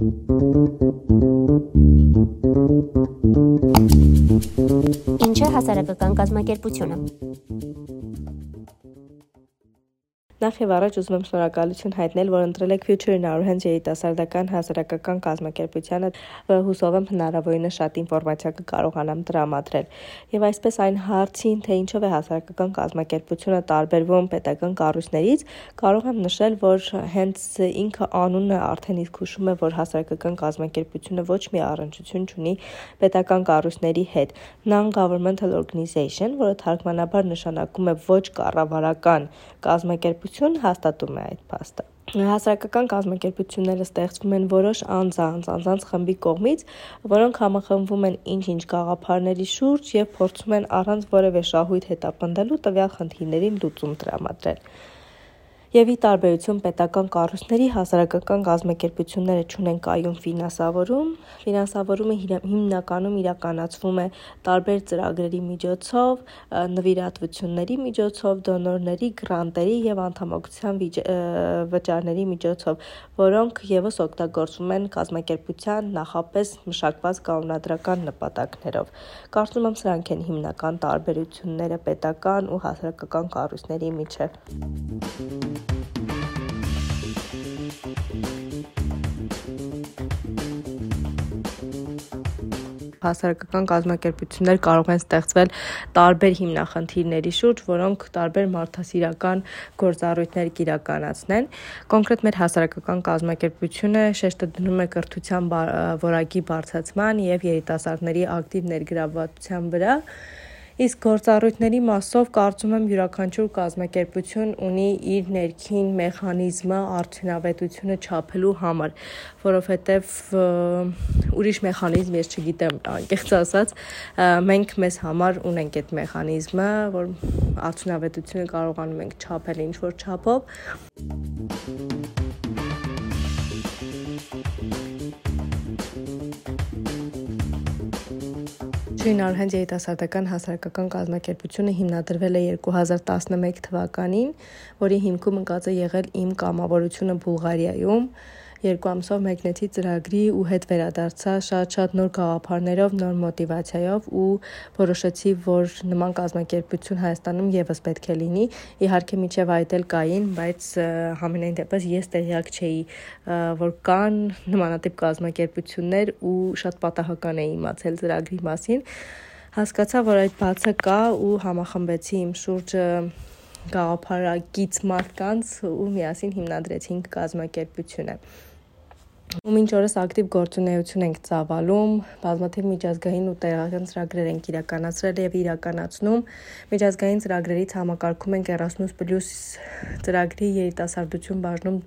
Ինչ է հասարակական կազմակերպությունը։ Նախ եւ առաջ ուզում եմ շնորհակալություն հայտնել, որ ընտրել եք Future in Our Hands երիտասարդական հասարակական կազմակերպությանը, հուսով եմ հնարավորինս շատ ինֆորմացիա կկարողանամ տրամադրել։ Եվ այսպես այն հարցին, թե ինչով է հասարակական կազմակերպությունը տարբերվում պետական կառույցներից, կարող եմ նշել, որ հենց ինքը անունը արդեն իսկ հուշում է, որ հասարակական կազմակերպությունը ոչ մի առնչություն չունի պետական կառույցների հետ։ Non-governmental organization, որը թարգմանաբար նշանակում է ոչ կառավարական կազմակերպություն կազմակերպություն հաստատում է այդ փաստը։ Հասարակական կազմակերպությունները ստեղծվում են որոշ անձանց, անձանց խմբի կողմից, որոնք համախմբվում են ինչ-ինչ գաղափարների շուրջ եւ փորձում են առանց որևէ շահույթ հետապնդելու տվյալ խնդիրներին լուծում տրամադրել եւ ի տարբերություն պետական կառույցների հասարակական կազմակերպությունները ունեն կայուն ֆինանսավորում, ֆինանսավորումը հիմնականում իրականացվում է տարբեր ծրագրերի միջոցով, նվիրատվությունների միջոցով, դոնորների, գրանտերի եւ անդամակցության վճարների միջոցով, որոնք եւս օգտագործվում են կազմակերպության նախապես մշակված կանոնադրական նպատակներով։ Կարծում եմ սրանք են հիմնական տարբերությունները պետական ու հասարակական կառույցների միջև։ հասարակական կազմակերպություններ կարող են ստեղծվել տարբեր հիմնախնդիրների շուրջ, որոնք տարբեր մարդասիրական գործառույթներ կիրականացնեն։ Կոնկրետ մեր հասարակական կազմակերպությունը շեշտը դնում է կրթության որակի բարձրացման եւ երիտասարդների ակտիվ ներգրավվածության վրա Իսկ գործառույթների մասով կարծում եմ յուրաքանչյուր կազմակերպություն ունի իր ներքին մեխանիզմը արդյունավետությունը չափելու համար, որովհետև ուրիշ մեխանիզմ ես չգիտեմ, անկեղծ ասած, մենք մեզ համար ունենք այդ մեխանիզմը, որ արդյունավետությունը կարողանում ենք չափել ինչ որ չափով։ Ջին Արհանջ երիտասարդական հասարակական կազմակերպությունը հիմնադրվել է 2011 թվականին, որի հիմքում ընկած է եղել իմ կամավորությունը Բուլղարիայում երկու ամսով մեկնեցի ծրագրի ու հետ վերադարձա շատ-շատ նոր գաղափարներով, նոր մոտիվացիայով ու որոշեցի, որ նման կազմակերպություն Հայաստանում եւս պետք է լինի։ Իհարկե միջև այդ էլ կային, բայց համենայն դեպս ես տեղյակ չէի, որ կան նմանատիպ կազմակերպություններ ու շատ պատահական էի իմացել ծրագրի մասին հասկացա, որ այդ բացը կա ու համախմբեցի իմ շուրջը գաղափարակից մարդկանց ու միասին հիմնադրեցինք կազմակերպությունը։ Ու մինչ օրս ակտիվ գործունեություն ենք ծավալում, բազմաթիվ միջազգային ու տեղական ծրագրեր ենք իրականացրել եւ իրականացնում։ Միջազգային ծրագրերից համակարգում ենք Erasmus+ ծրագրի երիտասարդություն բաժնում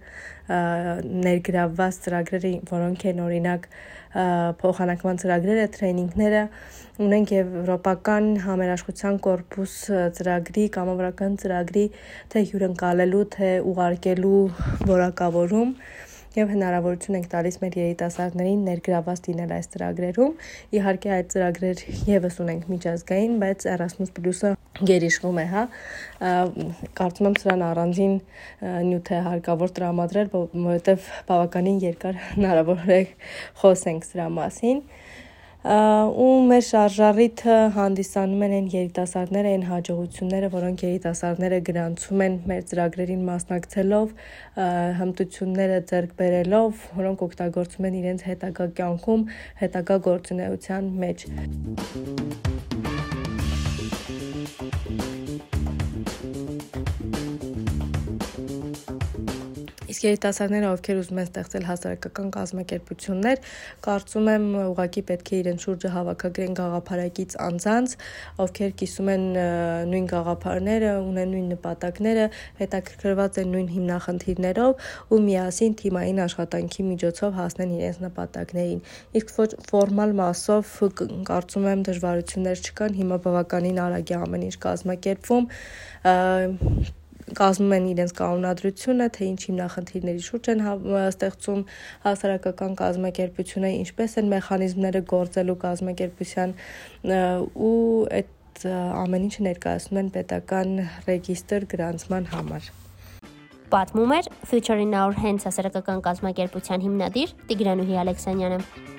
ներգրավված ծրագրերը, որոնք են օրինակ փոխանակման ծրագրերը, տրեյնինգները, ունենք եվրոպական համերաշխության կորպուս ծրագրի, կամավորական ծրագրի թե հյուրընկալելու, թե ուղարկելու որակավորում եւ հնարավորություն ենք տալիս մեր երիտասարդներին ներգրաված լինել այս ծրագրերում։ Իհարկե այդ ծրագրեր եւս ունենք միջազգային, բայց Erasmus+-ը գերիշխում է, հա։ Կարծում եմ սրան առանձին նյութ է հարկավոր տրամադրել, որովհետեւ բավականին երկար հնարավոր է խոսենք սրա մասին ու մեր շարժառիթը հանդիսանում են այն երիտասարդները, այն հաջողությունները, որոնք երիտասարդները գրանցում են մեր ծրագրերին մասնակցելով, հմտությունները ձեռք բերելով, որոնք օգտագործում են իրենց հետագա կյանքում, հետագա գործունեության մեջ։ Իսկ երիտասարդները, ովքեր ուզում են ստեղծել հասարակական կազմակերպություններ, կարծում եմ ուղղակի պետք է իրեն շուրջը հավաքագրեն գաղափարակից անձանց, ովքեր կիսում են նույն գաղափարները, ունեն նույն նպատակները, հետաքրքրված են նույն հիմնախնդիրներով ու միասին թիմային աշխատանքի միջոցով հասնեն իրենց նպատակներին։ Իսկ ֆորմալ մասով կարծում եմ դժվարություններ չկան, հիմա բավականին արագ է ամեն ինչ կազմակերպվում կազմում են իրենց կանոնադրությունը, թե ինչ հիմնախնդիրների շուրջ են ստեղծում հասարակական կազմակերպությունը, ինչպես են մեխանիզմները գործելու կազմակերպության ու այդ ամեն ինչը ներկայացնում են պետական ռեգիստր գրանցման համար։ Պատմում էր Future in Our Hands հասարակական կազմակերպության հիմնադիր Տիգրանուհի Ալեքսանյանը։